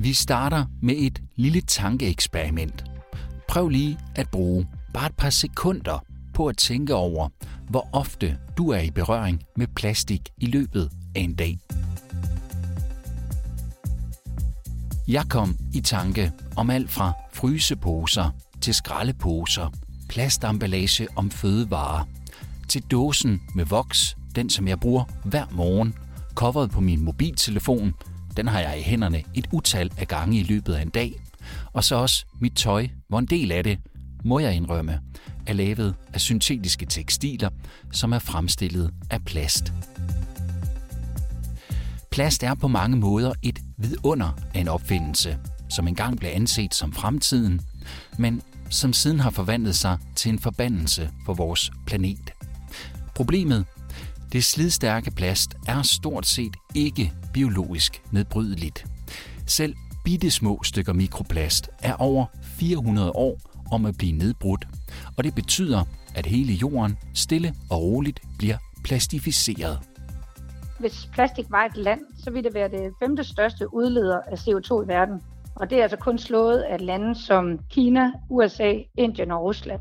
Vi starter med et lille tankeeksperiment. Prøv lige at bruge bare et par sekunder på at tænke over, hvor ofte du er i berøring med plastik i løbet af en dag. Jeg kom i tanke om alt fra fryseposer til skraldeposer, plastemballage om fødevarer, til dåsen med voks, den som jeg bruger hver morgen, coveret på min mobiltelefon, den har jeg i hænderne et utal af gange i løbet af en dag, og så også mit tøj, hvor en del af det, må jeg indrømme, er lavet af syntetiske tekstiler, som er fremstillet af plast. Plast er på mange måder et vidunder af en opfindelse, som engang blev anset som fremtiden, men som siden har forvandlet sig til en forbandelse for vores planet. Problemet det slidstærke plast er stort set ikke biologisk nedbrydeligt. Selv bitte små stykker mikroplast er over 400 år om at blive nedbrudt, og det betyder, at hele jorden stille og roligt bliver plastificeret. Hvis plastik var et land, så ville det være det femte største udleder af CO2 i verden. Og det er altså kun slået af lande som Kina, USA, Indien og Rusland.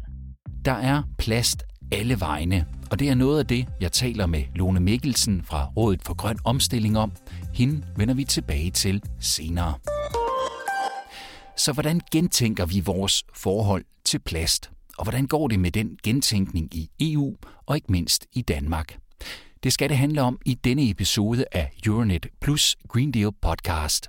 Der er plast alle vegne, og det er noget af det, jeg taler med Lone Mikkelsen fra Rådet for Grøn Omstilling om. Hende vender vi tilbage til senere. Så hvordan gentænker vi vores forhold til plast? Og hvordan går det med den gentænkning i EU og ikke mindst i Danmark? Det skal det handle om i denne episode af Euronet Plus Green Deal podcast.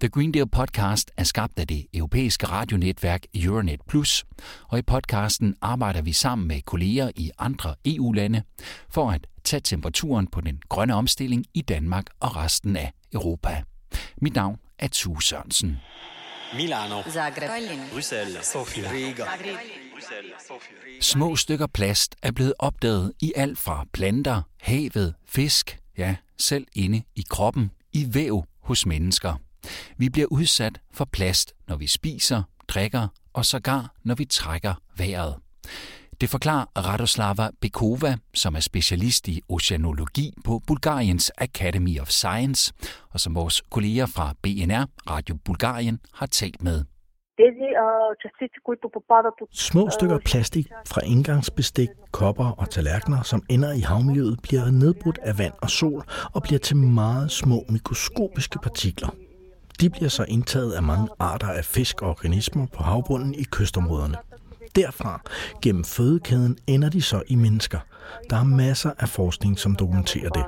The Green Deal podcast er skabt af det europæiske radionetværk Euronet Plus, og i podcasten arbejder vi sammen med kolleger i andre EU-lande for at tage temperaturen på den grønne omstilling i Danmark og resten af Europa. Mit navn er Tue Sørensen. Milano, Zagreb, Bruxelles, Sofia, Riga. Små stykker plast er blevet opdaget i alt fra planter, havet, fisk, ja, selv inde i kroppen, i væv hos mennesker. Vi bliver udsat for plast, når vi spiser, drikker og sågar, når vi trækker vejret. Det forklarer Radoslava Bekova, som er specialist i oceanologi på Bulgariens Academy of Science, og som vores kolleger fra BNR Radio Bulgarien har talt med. Små stykker plastik fra indgangsbestik, kopper og tallerkener, som ender i havmiljøet, bliver nedbrudt af vand og sol og bliver til meget små mikroskopiske partikler. De bliver så indtaget af mange arter af fisk og organismer på havbunden i kystområderne. Derfra, gennem fødekæden, ender de så i mennesker. Der er masser af forskning, som dokumenterer det.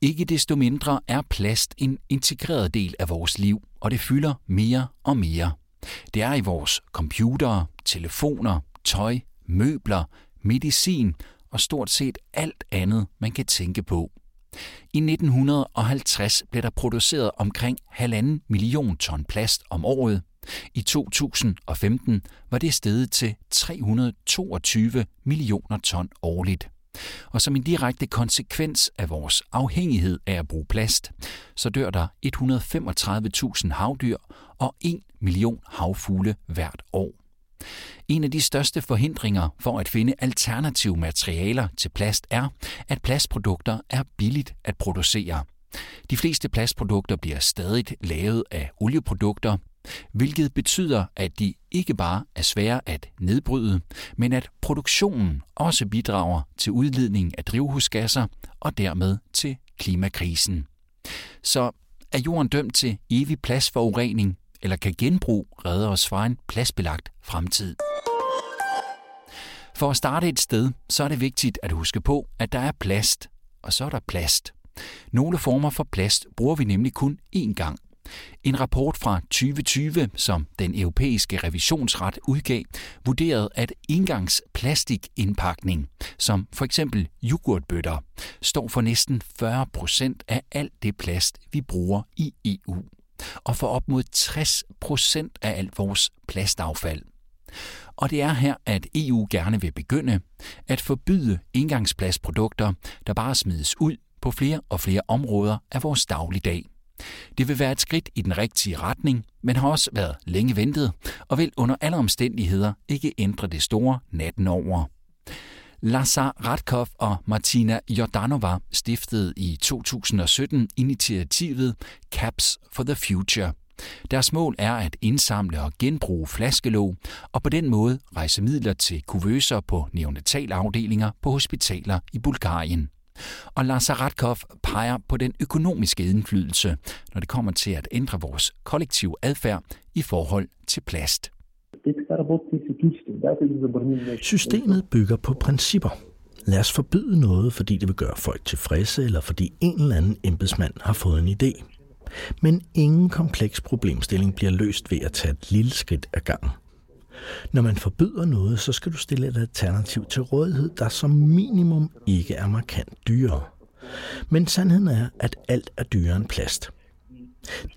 Ikke desto mindre er plast en integreret del af vores liv, og det fylder mere og mere. Det er i vores computere, telefoner, tøj, møbler, medicin og stort set alt andet, man kan tænke på. I 1950 blev der produceret omkring halvanden million ton plast om året. I 2015 var det steget til 322 millioner ton årligt. Og som en direkte konsekvens af vores afhængighed af at bruge plast, så dør der 135.000 havdyr og 1 million havfugle hvert år. En af de største forhindringer for at finde alternative materialer til plast er, at plastprodukter er billigt at producere. De fleste plastprodukter bliver stadig lavet af olieprodukter, hvilket betyder, at de ikke bare er svære at nedbryde, men at produktionen også bidrager til udledning af drivhusgasser og dermed til klimakrisen. Så er jorden dømt til evig pladsforurening, eller kan genbrug redde os fra en pladsbelagt fremtid? For at starte et sted, så er det vigtigt at huske på, at der er plast, og så er der plast. Nogle former for plast bruger vi nemlig kun én gang. En rapport fra 2020, som den europæiske revisionsret udgav, vurderede, at engangsplastikindpakning, som for eksempel yoghurtbøtter, står for næsten 40 procent af alt det plast, vi bruger i EU og for op mod 60 procent af alt vores plastaffald. Og det er her, at EU gerne vil begynde at forbyde engangsplastprodukter, der bare smides ud på flere og flere områder af vores dagligdag. Det vil være et skridt i den rigtige retning, men har også været længe ventet, og vil under alle omstændigheder ikke ændre det store natten over. Lazar Radkov og Martina Jordanova stiftede i 2017 initiativet Caps for the Future, Deres mål er at indsamle og genbruge flaskelåg, og på den måde rejse midler til kuvøser på neonatalafdelinger på hospitaler i Bulgarien. Og Lazaretkov peger på den økonomiske indflydelse, når det kommer til at ændre vores kollektive adfærd i forhold til plast. Systemet bygger på principper. Lad os forbyde noget, fordi det vil gøre folk tilfredse, eller fordi en eller anden embedsmand har fået en idé. Men ingen kompleks problemstilling bliver løst ved at tage et lille skridt ad gangen. Når man forbyder noget, så skal du stille et alternativ til rådighed, der som minimum ikke er markant dyrere. Men sandheden er, at alt er dyrere end plast.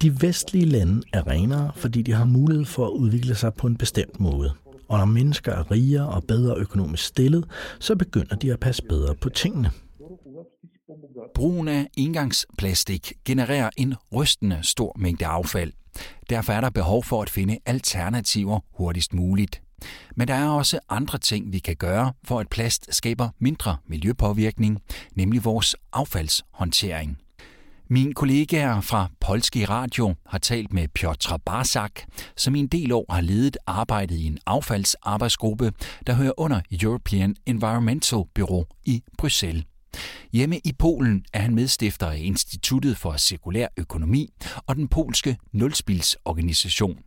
De vestlige lande er renere, fordi de har mulighed for at udvikle sig på en bestemt måde. Og når mennesker er rigere og bedre økonomisk stillet, så begynder de at passe bedre på tingene. Brugen af engangsplastik genererer en rystende stor mængde affald. Derfor er der behov for at finde alternativer hurtigst muligt. Men der er også andre ting, vi kan gøre, for at plast skaber mindre miljøpåvirkning, nemlig vores affaldshåndtering. Min kollegaer fra Polski Radio har talt med Piotr Barsak, som i en del år har ledet arbejdet i en affaldsarbejdsgruppe, der hører under European Environmental Bureau i Bruxelles. Hjemme i Polen er han medstifter af Instituttet for Cirkulær Økonomi og den polske nulspilsorganisation.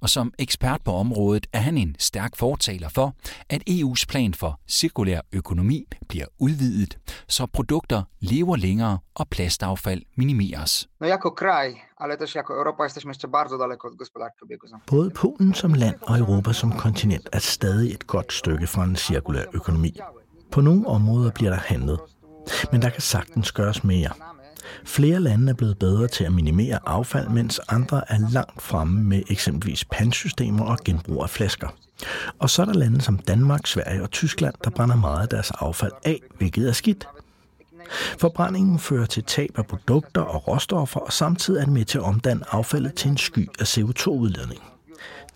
Og som ekspert på området er han en stærk fortaler for, at EU's plan for cirkulær økonomi bliver udvidet, så produkter lever længere og plastaffald minimeres. Både Polen som land og Europa som kontinent er stadig et godt stykke fra en cirkulær økonomi. På nogle områder bliver der handlet, men der kan sagtens gøres mere. Flere lande er blevet bedre til at minimere affald, mens andre er langt fremme med eksempelvis pandsystemer og genbrug af flasker. Og så er der lande som Danmark, Sverige og Tyskland, der brænder meget af deres affald af, hvilket er skidt. Forbrændingen fører til tab af produkter og råstoffer, og samtidig er det med til at omdanne affaldet til en sky af CO2-udledning.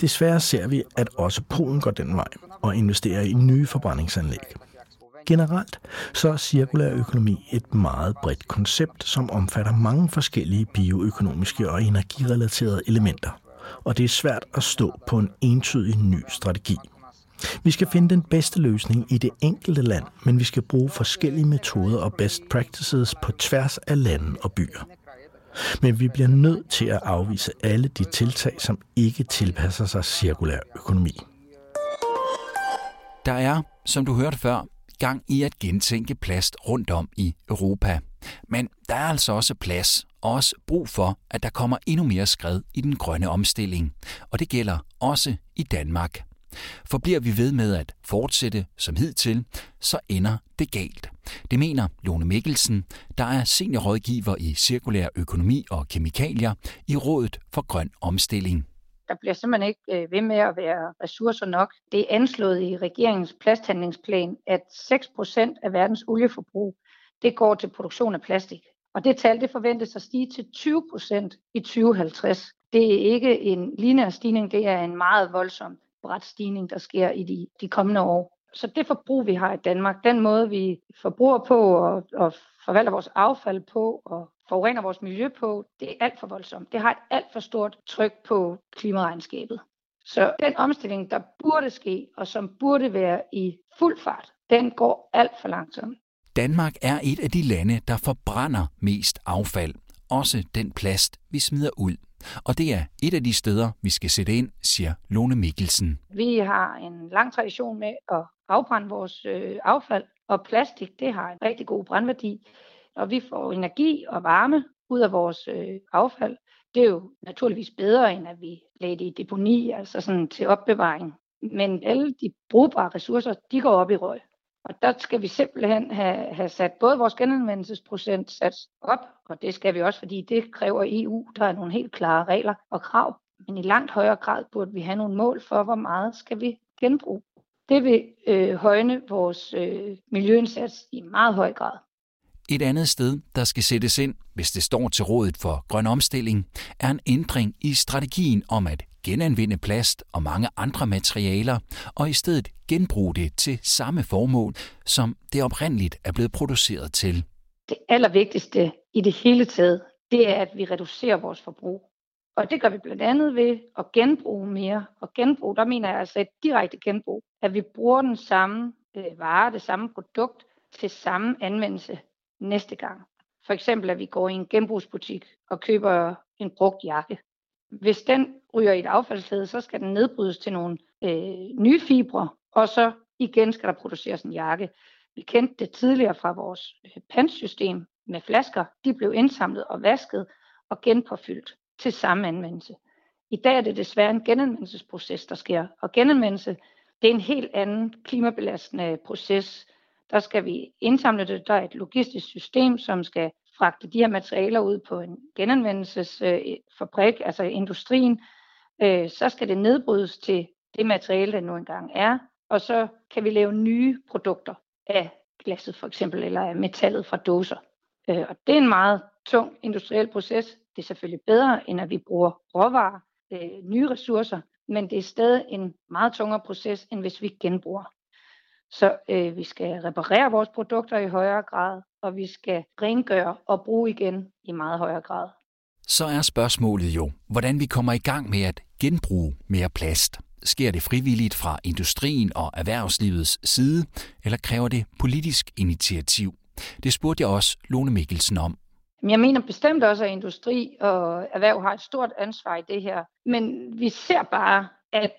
Desværre ser vi, at også Polen går den vej og investerer i nye forbrændingsanlæg. Generelt så er cirkulær økonomi et meget bredt koncept, som omfatter mange forskellige bioøkonomiske og energirelaterede elementer. Og det er svært at stå på en entydig ny strategi. Vi skal finde den bedste løsning i det enkelte land, men vi skal bruge forskellige metoder og best practices på tværs af lande og byer. Men vi bliver nødt til at afvise alle de tiltag, som ikke tilpasser sig cirkulær økonomi. Der er, som du hørte før, gang i at gentænke plast rundt om i Europa. Men der er altså også plads og også brug for, at der kommer endnu mere skred i den grønne omstilling. Og det gælder også i Danmark. For bliver vi ved med at fortsætte som hidtil, så ender det galt. Det mener Lone Mikkelsen, der er seniorrådgiver i cirkulær økonomi og kemikalier i Rådet for Grøn Omstilling. Der bliver simpelthen ikke øh, ved med at være ressourcer nok. Det er anslået i regeringens plasthandlingsplan, at 6% af verdens olieforbrug det går til produktion af plastik. Og det tal det forventes at stige til 20% i 2050. Det er ikke en lineær stigning, det er en meget voldsom bræt stigning, der sker i de, de kommende år. Så det forbrug, vi har i Danmark, den måde, vi forbruger på og, og forvalter vores affald på og forurener vores miljø på, det er alt for voldsomt. Det har et alt for stort tryk på klimaregnskabet. Så den omstilling, der burde ske, og som burde være i fuld fart, den går alt for langsomt. Danmark er et af de lande, der forbrænder mest affald. Også den plast, vi smider ud. Og det er et af de steder, vi skal sætte ind, siger Lone Mikkelsen. Vi har en lang tradition med at afbrænde vores øh, affald, og plastik, det har en rigtig god brændværdi og vi får energi og varme ud af vores øh, affald, det er jo naturligvis bedre, end at vi lagde det i deponi, altså sådan til opbevaring. Men alle de brugbare ressourcer, de går op i røg. Og der skal vi simpelthen have, have sat både vores genanvendelsesprocent sat op, og det skal vi også, fordi det kræver EU. Der er nogle helt klare regler og krav. Men i langt højere grad burde vi have nogle mål for, hvor meget skal vi genbruge. Det vil øh, højne vores øh, miljøindsats i meget høj grad. Et andet sted, der skal sættes ind, hvis det står til rådet for grøn omstilling, er en ændring i strategien om at genanvende plast og mange andre materialer, og i stedet genbruge det til samme formål, som det oprindeligt er blevet produceret til. Det allervigtigste i det hele taget, det er, at vi reducerer vores forbrug. Og det gør vi blandt andet ved at genbruge mere. Og genbrug, der mener jeg altså et direkte genbrug, at vi bruger den samme øh, vare, det samme produkt til samme anvendelse næste gang. For eksempel, at vi går i en genbrugsbutik og køber en brugt jakke. Hvis den ryger i et affaldsled, så skal den nedbrydes til nogle øh, nye fibre, og så igen skal der produceres en jakke. Vi kendte det tidligere fra vores øh, pantsystem med flasker. De blev indsamlet og vasket og genpåfyldt til samme anvendelse. I dag er det desværre en genanvendelsesproces, der sker. Og genanvendelse, det er en helt anden klimabelastende proces. Der skal vi indsamle det. Der er et logistisk system, som skal fragte de her materialer ud på en genanvendelsesfabrik, øh, altså industrien. Øh, så skal det nedbrydes til det materiale, der nu engang er. Og så kan vi lave nye produkter af glasset for eksempel, eller af metallet fra dåser. Øh, og det er en meget tung industriel proces. Det er selvfølgelig bedre, end at vi bruger råvarer, øh, nye ressourcer, men det er stadig en meget tungere proces, end hvis vi genbruger. Så øh, vi skal reparere vores produkter i højere grad, og vi skal rengøre og bruge igen i meget højere grad. Så er spørgsmålet jo, hvordan vi kommer i gang med at genbruge mere plast. Sker det frivilligt fra industrien og erhvervslivets side, eller kræver det politisk initiativ? Det spurgte jeg også Lone Mikkelsen om. Jeg mener bestemt også, at industri og erhverv har et stort ansvar i det her. Men vi ser bare, at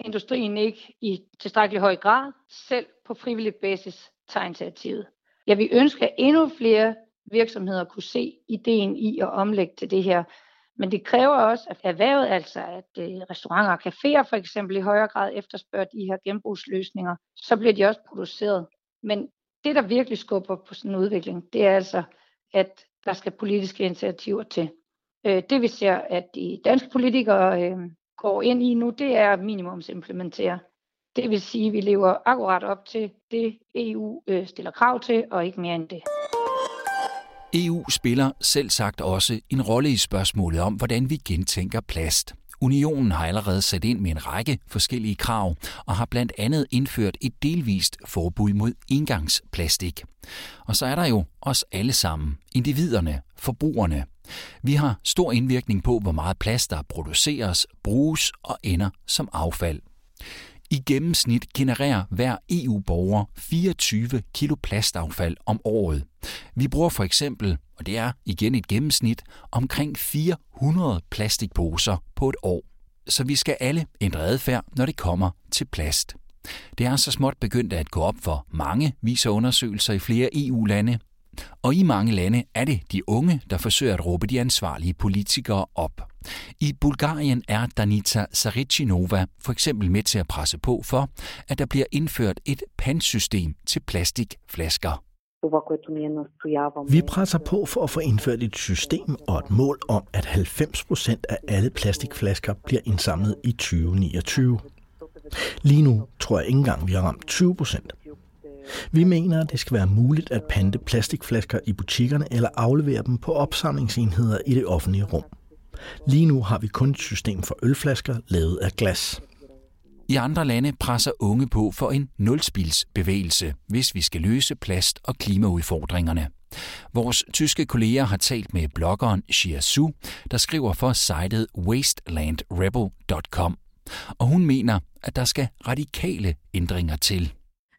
industrien ikke i tilstrækkelig høj grad selv på frivillig basis tager initiativet. Jeg vil ønske, at endnu flere virksomheder kunne se ideen i at omlægge til det her. Men det kræver også, at erhvervet, altså at øh, restauranter og caféer for eksempel i højere grad efterspørger de her genbrugsløsninger, så bliver de også produceret. Men det, der virkelig skubber på sådan en udvikling, det er altså, at der skal politiske initiativer til. Øh, det vi ser, at de danske politikere øh, går ind i nu, det er minimumsimplementere. Det vil sige, at vi lever akkurat op til det, EU øh, stiller krav til, og ikke mere end det. EU spiller selv sagt også en rolle i spørgsmålet om, hvordan vi gentænker plast. Unionen har allerede sat ind med en række forskellige krav og har blandt andet indført et delvist forbud mod engangsplastik. Og så er der jo os alle sammen, individerne, forbrugerne. Vi har stor indvirkning på, hvor meget plast der produceres, bruges og ender som affald. I gennemsnit genererer hver EU-borger 24 kilo plastaffald om året. Vi bruger for eksempel, og det er igen et gennemsnit, omkring 400 plastikposer på et år. Så vi skal alle ændre adfærd, når det kommer til plast. Det er så småt begyndt at gå op for mange, viser undersøgelser i flere EU-lande. Og i mange lande er det de unge, der forsøger at råbe de ansvarlige politikere op. I Bulgarien er Danita Sarichinova for eksempel med til at presse på for, at der bliver indført et pantsystem til plastikflasker. Vi presser på for at få indført et system og et mål om, at 90% af alle plastikflasker bliver indsamlet i 2029. Lige nu tror jeg ikke engang, vi har ramt 20 procent. Vi mener, at det skal være muligt at pante plastikflasker i butikkerne eller aflevere dem på opsamlingsenheder i det offentlige rum. Lige nu har vi kun et system for ølflasker lavet af glas. I andre lande presser unge på for en nulspilsbevægelse, hvis vi skal løse plast- og klimaudfordringerne. Vores tyske kolleger har talt med bloggeren Xia Su, der skriver for sitet wastelandrebel.com. Og hun mener, at der skal radikale ændringer til.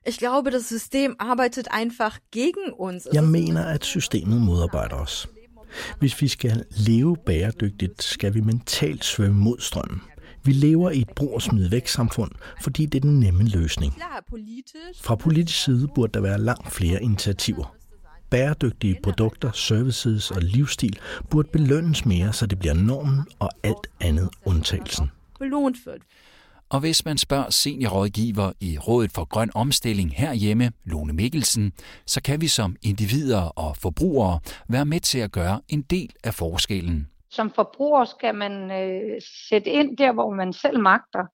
Ich glaube, das System arbeitet einfach gegen uns. Jeg mener, at systemet modarbejder os. Hvis vi skal leve bæredygtigt, skal vi mentalt svømme mod strømmen. Vi lever i et brug og smid væk samfund, fordi det er den nemme løsning. Fra politisk side burde der være langt flere initiativer. Bæredygtige produkter, services og livsstil burde belønnes mere, så det bliver normen og alt andet undtagelsen. Og hvis man spørger seniorrådgiver i Rådet for Grøn Omstilling herhjemme, Lone Mikkelsen, så kan vi som individer og forbrugere være med til at gøre en del af forskellen. Som forbruger skal man øh, sætte ind der, hvor man selv magter.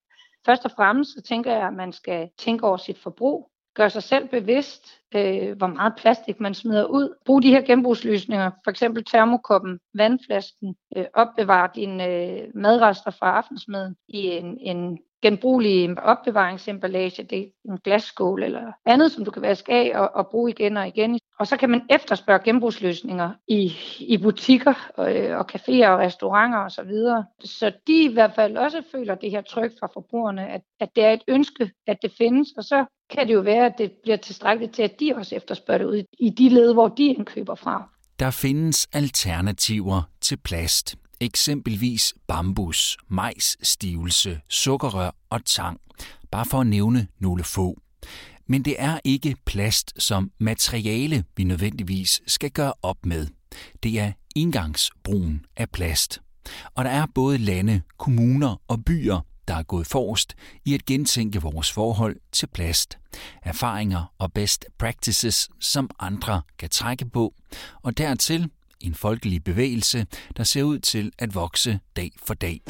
Først og fremmest så tænker jeg, at man skal tænke over sit forbrug, gøre sig selv bevidst øh, hvor meget plastik man smider ud. Brug de her genbrugsløsninger, for eksempel termokoppen, vandflasken, øh, opbevar dine øh, madrester fra aftensmaden i en, en genbrugelig opbevaringsemballage, det er en glasskål eller andet, som du kan vaske af og, og bruge igen og igen. Og så kan man efterspørge genbrugsløsninger i, i butikker og, og caféer og restauranter osv. Så, videre. så de i hvert fald også føler det her tryk fra forbrugerne, at, at det er et ønske, at det findes, og så kan det jo være, at det bliver tilstrækkeligt til, at de også efterspørger det ud i de led, hvor de indkøber fra. Der findes alternativer til plast eksempelvis bambus, majsstivelse, sukkerrør og tang, bare for at nævne nogle få. Men det er ikke plast som materiale, vi nødvendigvis skal gøre op med. Det er indgangsbrugen af plast. Og der er både lande, kommuner og byer, der er gået forrest i at gentænke vores forhold til plast. Erfaringer og best practices, som andre kan trække på, og dertil en folkelig bevægelse, der ser ud til at vokse dag for dag.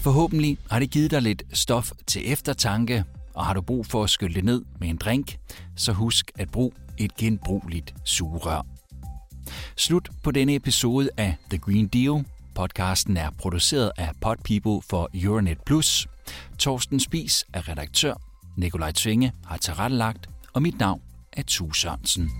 Forhåbentlig har det givet dig lidt stof til eftertanke, og har du brug for at skylle det ned med en drink, så husk at bruge et genbrugeligt sugerør. Slut på denne episode af The Green Deal. Podcasten er produceret af Podpeople for Euronet Plus. Torsten Spis er redaktør. Nikolaj Tvinge har tilrettelagt, og mit navn er Tue Sørensen.